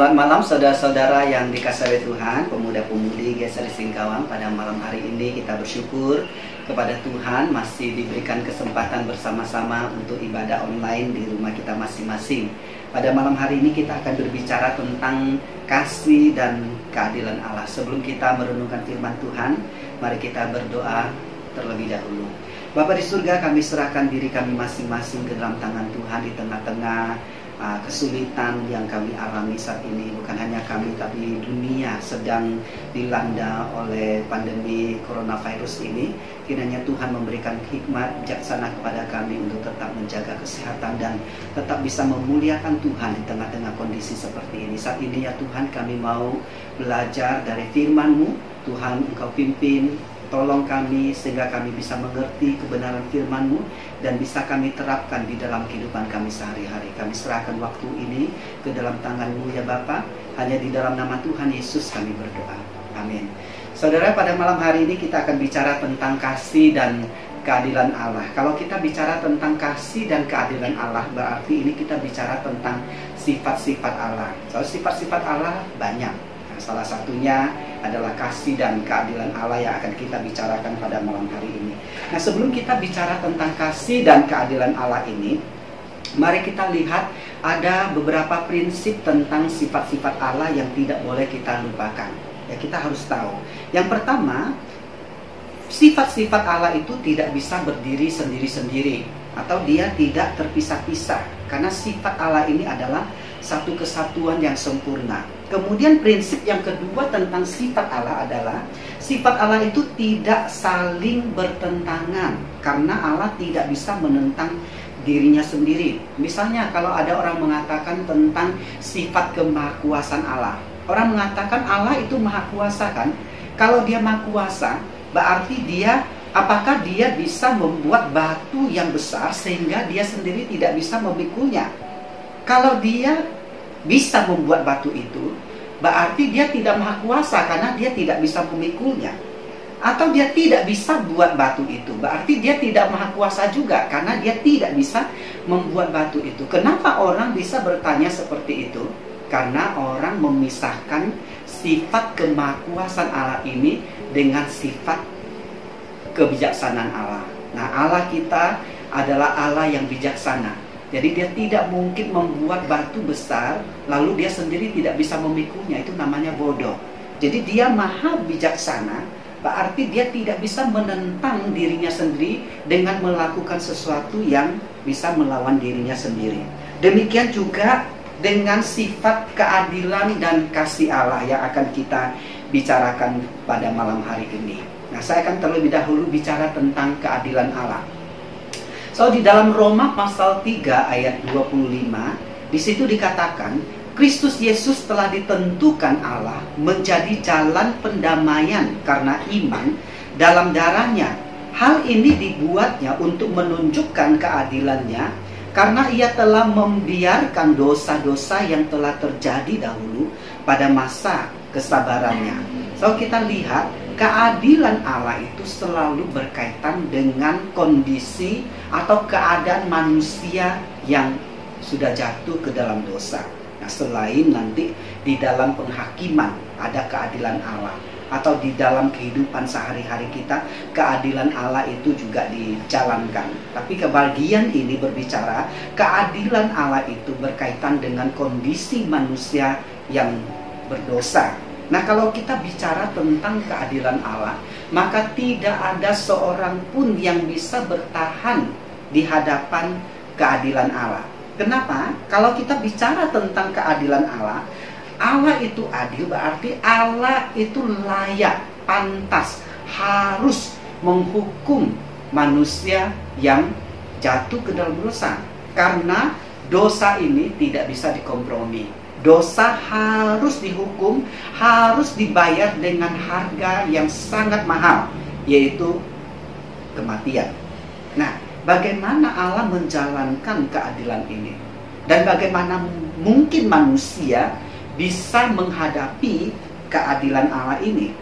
Selamat malam saudara-saudara yang dikasih oleh Tuhan, pemuda-pemudi Geser Singkawang. Pada malam hari ini kita bersyukur kepada Tuhan masih diberikan kesempatan bersama-sama untuk ibadah online di rumah kita masing-masing. Pada malam hari ini kita akan berbicara tentang kasih dan keadilan Allah. Sebelum kita merenungkan firman Tuhan, mari kita berdoa terlebih dahulu. Bapak di surga, kami serahkan diri kami masing-masing ke dalam tangan Tuhan di tengah-tengah uh, kesulitan yang kami alami saat ini. Bukan hanya kami tapi dunia sedang dilanda oleh pandemi coronavirus ini. Kiranya Tuhan memberikan hikmat bijaksana kepada kami untuk tetap menjaga kesehatan dan tetap bisa memuliakan Tuhan di tengah-tengah kondisi seperti ini. Saat ini ya Tuhan kami mau belajar dari firman-Mu. Tuhan Engkau pimpin Tolong kami sehingga kami bisa mengerti kebenaran firman-Mu dan bisa kami terapkan di dalam kehidupan kami sehari-hari. Kami serahkan waktu ini ke dalam tangan-Mu ya Bapa. Hanya di dalam nama Tuhan Yesus kami berdoa. Amin. Saudara, pada malam hari ini kita akan bicara tentang kasih dan keadilan Allah. Kalau kita bicara tentang kasih dan keadilan Allah, berarti ini kita bicara tentang sifat-sifat Allah. Soal sifat-sifat Allah banyak. Nah, salah satunya adalah kasih dan keadilan Allah yang akan kita bicarakan pada malam hari ini. Nah, sebelum kita bicara tentang kasih dan keadilan Allah ini, mari kita lihat ada beberapa prinsip tentang sifat-sifat Allah yang tidak boleh kita lupakan. Ya, kita harus tahu. Yang pertama, sifat-sifat Allah itu tidak bisa berdiri sendiri-sendiri atau dia tidak terpisah-pisah karena sifat Allah ini adalah satu kesatuan yang sempurna. Kemudian prinsip yang kedua tentang sifat Allah adalah sifat Allah itu tidak saling bertentangan karena Allah tidak bisa menentang dirinya sendiri. Misalnya kalau ada orang mengatakan tentang sifat kemahakuasaan Allah. Orang mengatakan Allah itu maha kuasa kan? Kalau dia maha kuasa, berarti dia apakah dia bisa membuat batu yang besar sehingga dia sendiri tidak bisa memikulnya? Kalau dia bisa membuat batu itu, berarti dia tidak maha kuasa karena dia tidak bisa memikulnya. Atau dia tidak bisa buat batu itu, berarti dia tidak maha kuasa juga karena dia tidak bisa membuat batu itu. Kenapa orang bisa bertanya seperti itu? Karena orang memisahkan sifat kemahakuasaan Allah ini dengan sifat kebijaksanaan Allah. Nah, Allah kita adalah Allah yang bijaksana. Jadi dia tidak mungkin membuat batu besar lalu dia sendiri tidak bisa memikulnya. Itu namanya bodoh. Jadi dia maha bijaksana, berarti dia tidak bisa menentang dirinya sendiri dengan melakukan sesuatu yang bisa melawan dirinya sendiri. Demikian juga dengan sifat keadilan dan kasih Allah yang akan kita bicarakan pada malam hari ini. Nah, saya akan terlebih dahulu bicara tentang keadilan Allah. So di dalam Roma pasal 3 ayat 25 di situ dikatakan Kristus Yesus telah ditentukan Allah menjadi jalan pendamaian karena iman dalam darahnya. Hal ini dibuatnya untuk menunjukkan keadilannya karena ia telah membiarkan dosa-dosa yang telah terjadi dahulu pada masa kesabarannya. So kita lihat keadilan Allah itu selalu berkaitan dengan kondisi atau keadaan manusia yang sudah jatuh ke dalam dosa. Nah, selain nanti di dalam penghakiman ada keadilan Allah atau di dalam kehidupan sehari-hari kita keadilan Allah itu juga dijalankan. Tapi kebagian ini berbicara keadilan Allah itu berkaitan dengan kondisi manusia yang berdosa Nah, kalau kita bicara tentang keadilan Allah, maka tidak ada seorang pun yang bisa bertahan di hadapan keadilan Allah. Kenapa? Kalau kita bicara tentang keadilan Allah, Allah itu adil berarti Allah itu layak, pantas, harus menghukum manusia yang jatuh ke dalam dosa. Karena dosa ini tidak bisa dikompromi dosa harus dihukum, harus dibayar dengan harga yang sangat mahal, yaitu kematian. Nah, bagaimana Allah menjalankan keadilan ini? Dan bagaimana mungkin manusia bisa menghadapi keadilan Allah ini?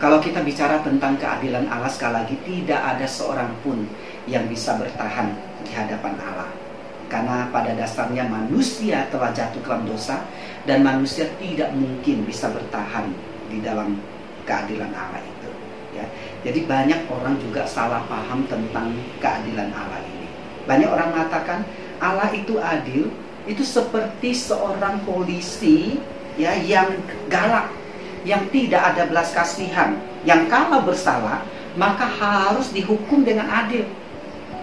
Kalau kita bicara tentang keadilan Allah sekali lagi tidak ada seorang pun yang bisa bertahan di hadapan Allah karena pada dasarnya manusia telah jatuh ke dalam dosa dan manusia tidak mungkin bisa bertahan di dalam keadilan Allah itu ya. Jadi banyak orang juga salah paham tentang keadilan Allah ini. Banyak orang mengatakan Allah itu adil itu seperti seorang polisi ya yang galak yang tidak ada belas kasihan yang kalau bersalah maka harus dihukum dengan adil.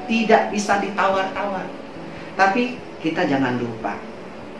Tidak bisa ditawar-tawar tapi kita jangan lupa,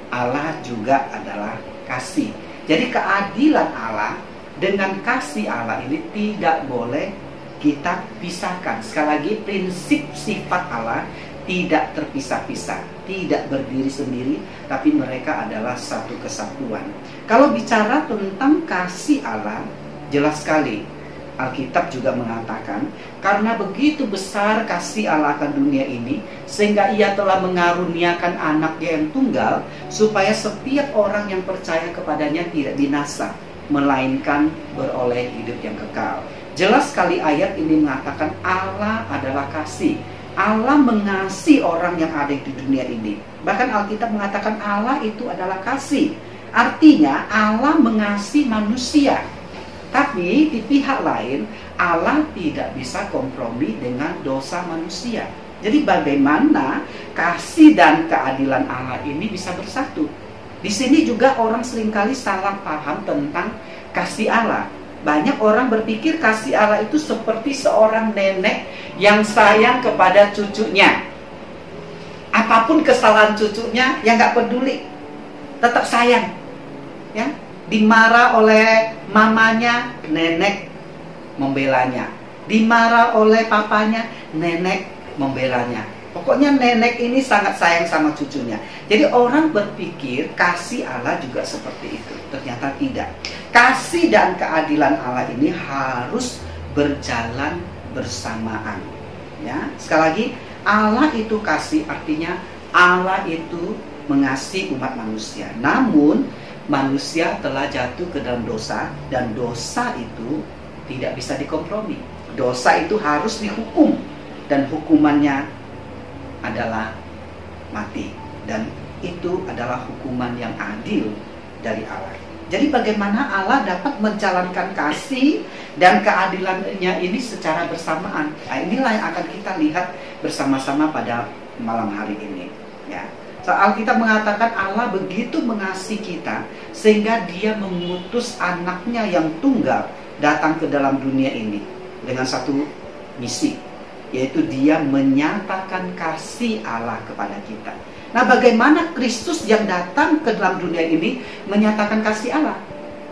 Allah juga adalah kasih. Jadi keadilan Allah dengan kasih Allah ini tidak boleh kita pisahkan. Sekali lagi prinsip sifat Allah tidak terpisah-pisah, tidak berdiri sendiri, tapi mereka adalah satu kesatuan. Kalau bicara tentang kasih Allah, jelas sekali Alkitab juga mengatakan, karena begitu besar kasih Allah akan dunia ini, sehingga ia telah mengaruniakan anaknya yang tunggal, supaya setiap orang yang percaya kepadanya tidak binasa, melainkan beroleh hidup yang kekal. Jelas sekali ayat ini mengatakan Allah adalah kasih. Allah mengasihi orang yang ada di dunia ini. Bahkan Alkitab mengatakan Allah itu adalah kasih. Artinya Allah mengasihi manusia tapi di pihak lain, Allah tidak bisa kompromi dengan dosa manusia. Jadi bagaimana kasih dan keadilan Allah ini bisa bersatu? Di sini juga orang sering kali salah paham tentang kasih Allah. Banyak orang berpikir kasih Allah itu seperti seorang nenek yang sayang kepada cucunya. Apa pun kesalahan cucunya, yang nggak peduli, tetap sayang. Ya, dimarah oleh mamanya, nenek membelanya. Dimarah oleh papanya, nenek membelanya. Pokoknya nenek ini sangat sayang sama cucunya. Jadi orang berpikir kasih Allah juga seperti itu. Ternyata tidak. Kasih dan keadilan Allah ini harus berjalan bersamaan. Ya, sekali lagi Allah itu kasih artinya Allah itu mengasihi umat manusia. Namun manusia telah jatuh ke dalam dosa dan dosa itu tidak bisa dikompromi. Dosa itu harus dihukum dan hukumannya adalah mati dan itu adalah hukuman yang adil dari Allah. Jadi bagaimana Allah dapat menjalankan kasih dan keadilannya ini secara bersamaan. Nah, inilah yang akan kita lihat bersama-sama pada malam hari ini. Ya. Soal kita mengatakan Allah begitu mengasihi kita sehingga dia mengutus anaknya yang tunggal datang ke dalam dunia ini dengan satu misi yaitu dia menyatakan kasih Allah kepada kita. Nah, bagaimana Kristus yang datang ke dalam dunia ini menyatakan kasih Allah?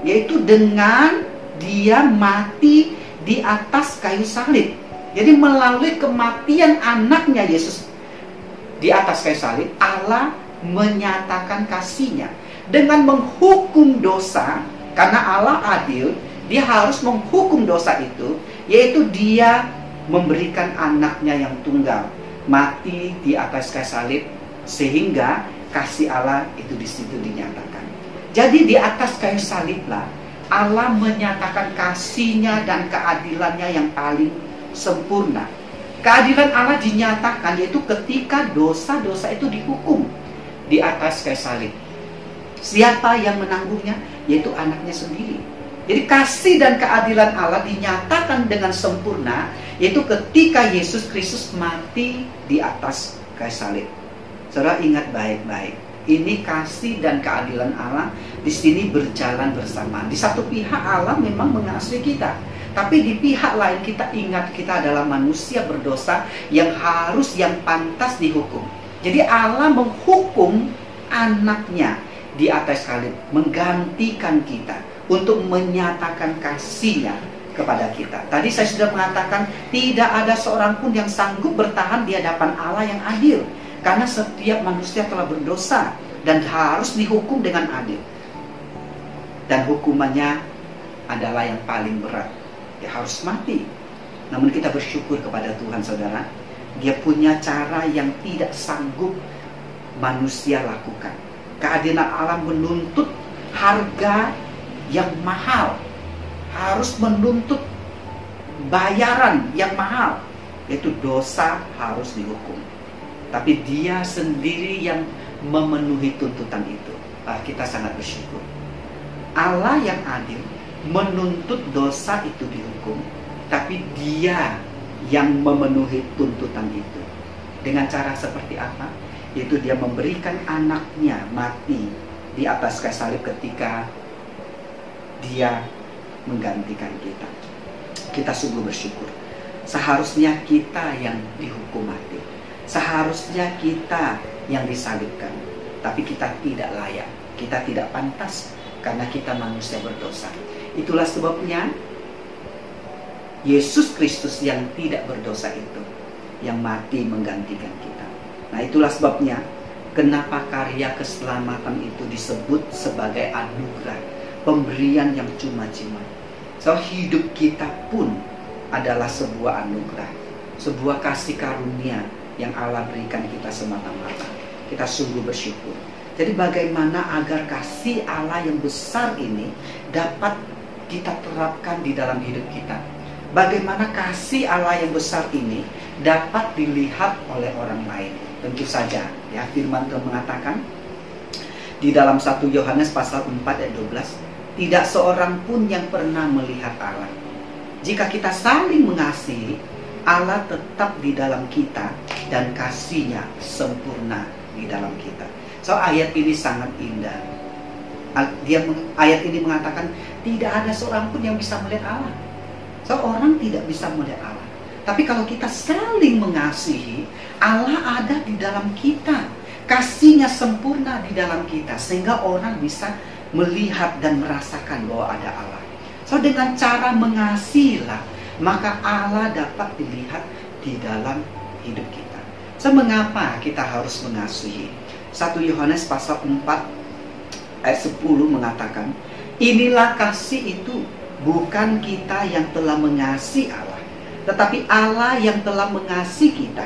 Yaitu dengan dia mati di atas kayu salib. Jadi melalui kematian anaknya Yesus di atas kayu salib, Allah menyatakan kasihnya dengan menghukum dosa karena Allah adil, dia harus menghukum dosa itu, yaitu dia memberikan anaknya yang tunggal mati di atas kayu salib sehingga kasih Allah itu di situ dinyatakan. Jadi di atas kayu saliblah Allah menyatakan kasihnya dan keadilannya yang paling sempurna. Keadilan Allah dinyatakan yaitu ketika dosa-dosa itu dihukum di atas kayu salib. Siapa yang menanggungnya? Yaitu anaknya sendiri. Jadi kasih dan keadilan Allah dinyatakan dengan sempurna yaitu ketika Yesus Kristus mati di atas kayu salib. Saudara ingat baik-baik. Ini kasih dan keadilan Allah di sini berjalan bersama. Di satu pihak Allah memang mengasihi kita, tapi di pihak lain kita ingat kita adalah manusia berdosa yang harus yang pantas dihukum. Jadi Allah menghukum anaknya di atas salib, menggantikan kita untuk menyatakan kasihnya kepada kita. Tadi saya sudah mengatakan tidak ada seorang pun yang sanggup bertahan di hadapan Allah yang adil. Karena setiap manusia telah berdosa dan harus dihukum dengan adil. Dan hukumannya adalah yang paling berat. Dia harus mati. Namun kita bersyukur kepada Tuhan saudara. Dia punya cara yang tidak sanggup manusia lakukan. Keadilan Allah menuntut harga yang mahal. Harus menuntut bayaran yang mahal. Yaitu dosa harus dihukum tapi dia sendiri yang memenuhi tuntutan itu. Ah, kita sangat bersyukur. Allah yang adil menuntut dosa itu dihukum, tapi dia yang memenuhi tuntutan itu. Dengan cara seperti apa? Yaitu dia memberikan anaknya mati di atas kayu salib ketika dia menggantikan kita. Kita sungguh bersyukur. Seharusnya kita yang dihukum mati Seharusnya kita yang disalibkan, tapi kita tidak layak, kita tidak pantas karena kita manusia berdosa. Itulah sebabnya Yesus Kristus yang tidak berdosa itu yang mati menggantikan kita. Nah, itulah sebabnya kenapa karya keselamatan itu disebut sebagai anugerah, pemberian yang cuma-cuma. So hidup kita pun adalah sebuah anugerah, sebuah kasih karunia yang Allah berikan kita semata-mata. Kita sungguh bersyukur. Jadi bagaimana agar kasih Allah yang besar ini dapat kita terapkan di dalam hidup kita. Bagaimana kasih Allah yang besar ini dapat dilihat oleh orang lain. Tentu saja ya firman Tuhan mengatakan di dalam 1 Yohanes pasal 4 ayat 12 tidak seorang pun yang pernah melihat Allah. Jika kita saling mengasihi, Allah tetap di dalam kita dan kasihnya sempurna di dalam kita. So ayat ini sangat indah. Dia ayat ini mengatakan tidak ada seorang pun yang bisa melihat Allah. So orang tidak bisa melihat Allah. Tapi kalau kita saling mengasihi, Allah ada di dalam kita. Kasihnya sempurna di dalam kita sehingga orang bisa melihat dan merasakan bahwa ada Allah. So dengan cara mengasihilah maka Allah dapat dilihat di dalam hidup kita. So, mengapa kita harus mengasihi? 1 Yohanes pasal 4 ayat 10 mengatakan, Inilah kasih itu bukan kita yang telah mengasihi Allah, tetapi Allah yang telah mengasihi kita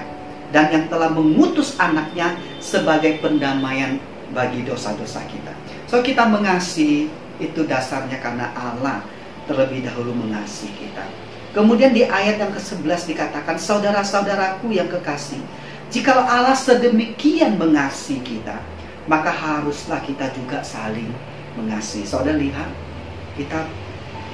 dan yang telah mengutus anaknya sebagai pendamaian bagi dosa-dosa kita. So kita mengasihi itu dasarnya karena Allah terlebih dahulu mengasihi kita. Kemudian di ayat yang ke-11 dikatakan, Saudara-saudaraku yang kekasih, jikalau Allah sedemikian mengasihi kita, maka haruslah kita juga saling mengasihi. Saudara lihat, kita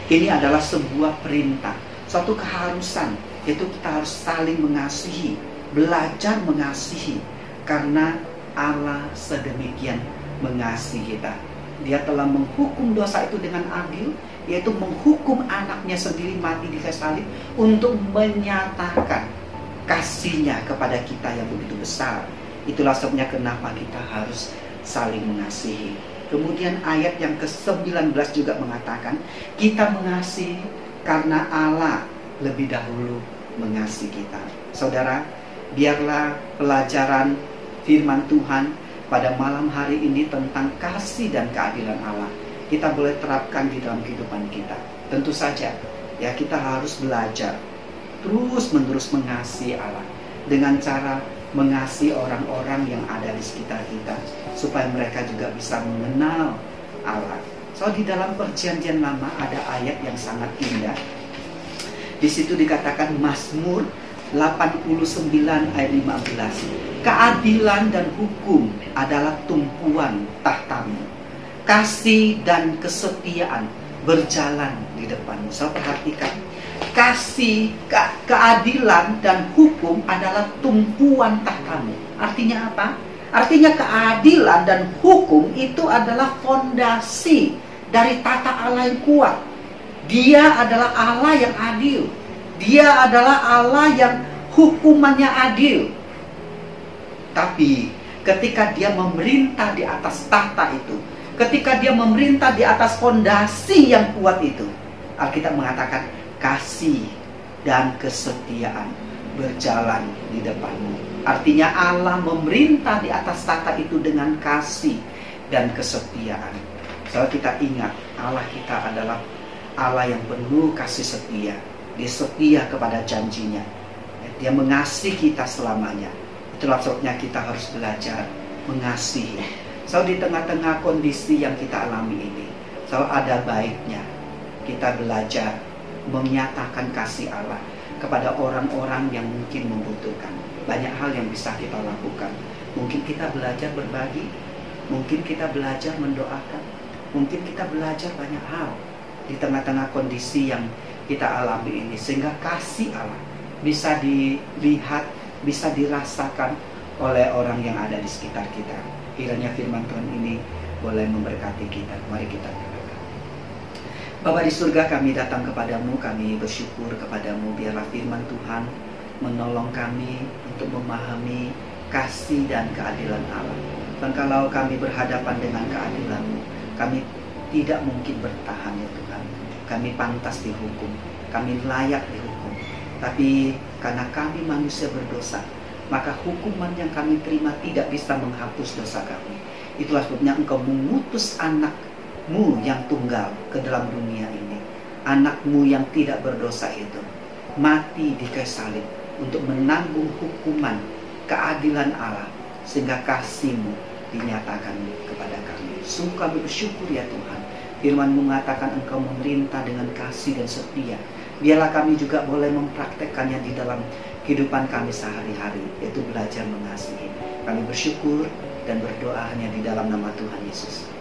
ini adalah sebuah perintah, suatu keharusan, yaitu kita harus saling mengasihi, belajar mengasihi, karena Allah sedemikian mengasihi kita. Dia telah menghukum dosa itu dengan adil, yaitu menghukum anaknya sendiri mati di kayu salib untuk menyatakan kasihnya kepada kita yang begitu besar. Itulah sebabnya kenapa kita harus saling mengasihi. Kemudian ayat yang ke-19 juga mengatakan, kita mengasihi karena Allah lebih dahulu mengasihi kita. Saudara, biarlah pelajaran firman Tuhan pada malam hari ini tentang kasih dan keadilan Allah kita boleh terapkan di dalam kehidupan kita. Tentu saja, ya kita harus belajar terus menerus mengasihi Allah dengan cara mengasihi orang-orang yang ada di sekitar kita supaya mereka juga bisa mengenal Allah. So di dalam perjanjian lama ada ayat yang sangat indah. Di situ dikatakan Mazmur 89 ayat 15. Keadilan dan hukum adalah tumpuan tahtamu kasih dan kesetiaan berjalan di depanmu. Saya perhatikan, kasih, ke keadilan dan hukum adalah tumpuan tahtamu. Artinya apa? Artinya keadilan dan hukum itu adalah fondasi dari tata Allah yang kuat. Dia adalah Allah yang adil. Dia adalah Allah yang hukumannya adil. Tapi ketika dia memerintah di atas tahta itu, ketika dia memerintah di atas fondasi yang kuat itu. Alkitab mengatakan kasih dan kesetiaan berjalan di depanmu. Artinya Allah memerintah di atas tata itu dengan kasih dan kesetiaan. Kalau kita ingat Allah kita adalah Allah yang penuh kasih setia. Dia setia kepada janjinya. Dia mengasihi kita selamanya. Itulah sebabnya kita harus belajar mengasihi So di tengah-tengah kondisi yang kita alami ini, so ada baiknya kita belajar menyatakan kasih Allah kepada orang-orang yang mungkin membutuhkan. Banyak hal yang bisa kita lakukan. Mungkin kita belajar berbagi, mungkin kita belajar mendoakan, mungkin kita belajar banyak hal di tengah-tengah kondisi yang kita alami ini sehingga kasih Allah bisa dilihat, bisa dirasakan oleh orang yang ada di sekitar kita. Kiranya firman Tuhan ini boleh memberkati kita. Mari kita berdoa. Bapak di surga kami datang kepadamu, kami bersyukur kepadamu. Biarlah firman Tuhan menolong kami untuk memahami kasih dan keadilan Allah. Dan kalau kami berhadapan dengan keadilanmu, kami tidak mungkin bertahan ya Tuhan. Kami pantas dihukum, kami layak dihukum. Tapi karena kami manusia berdosa, maka hukuman yang kami terima tidak bisa menghapus dosa kami. Itulah sebabnya engkau mengutus anakmu yang tunggal ke dalam dunia ini. Anakmu yang tidak berdosa itu mati di kayu salib untuk menanggung hukuman keadilan Allah sehingga kasihmu dinyatakan kepada kami. Kami bersyukur ya Tuhan. Firman mengatakan engkau memerintah dengan kasih dan setia. Biarlah kami juga boleh mempraktekkannya di dalam kehidupan kami sehari-hari, yaitu belajar mengasihi. Kami bersyukur dan berdoa hanya di dalam nama Tuhan Yesus.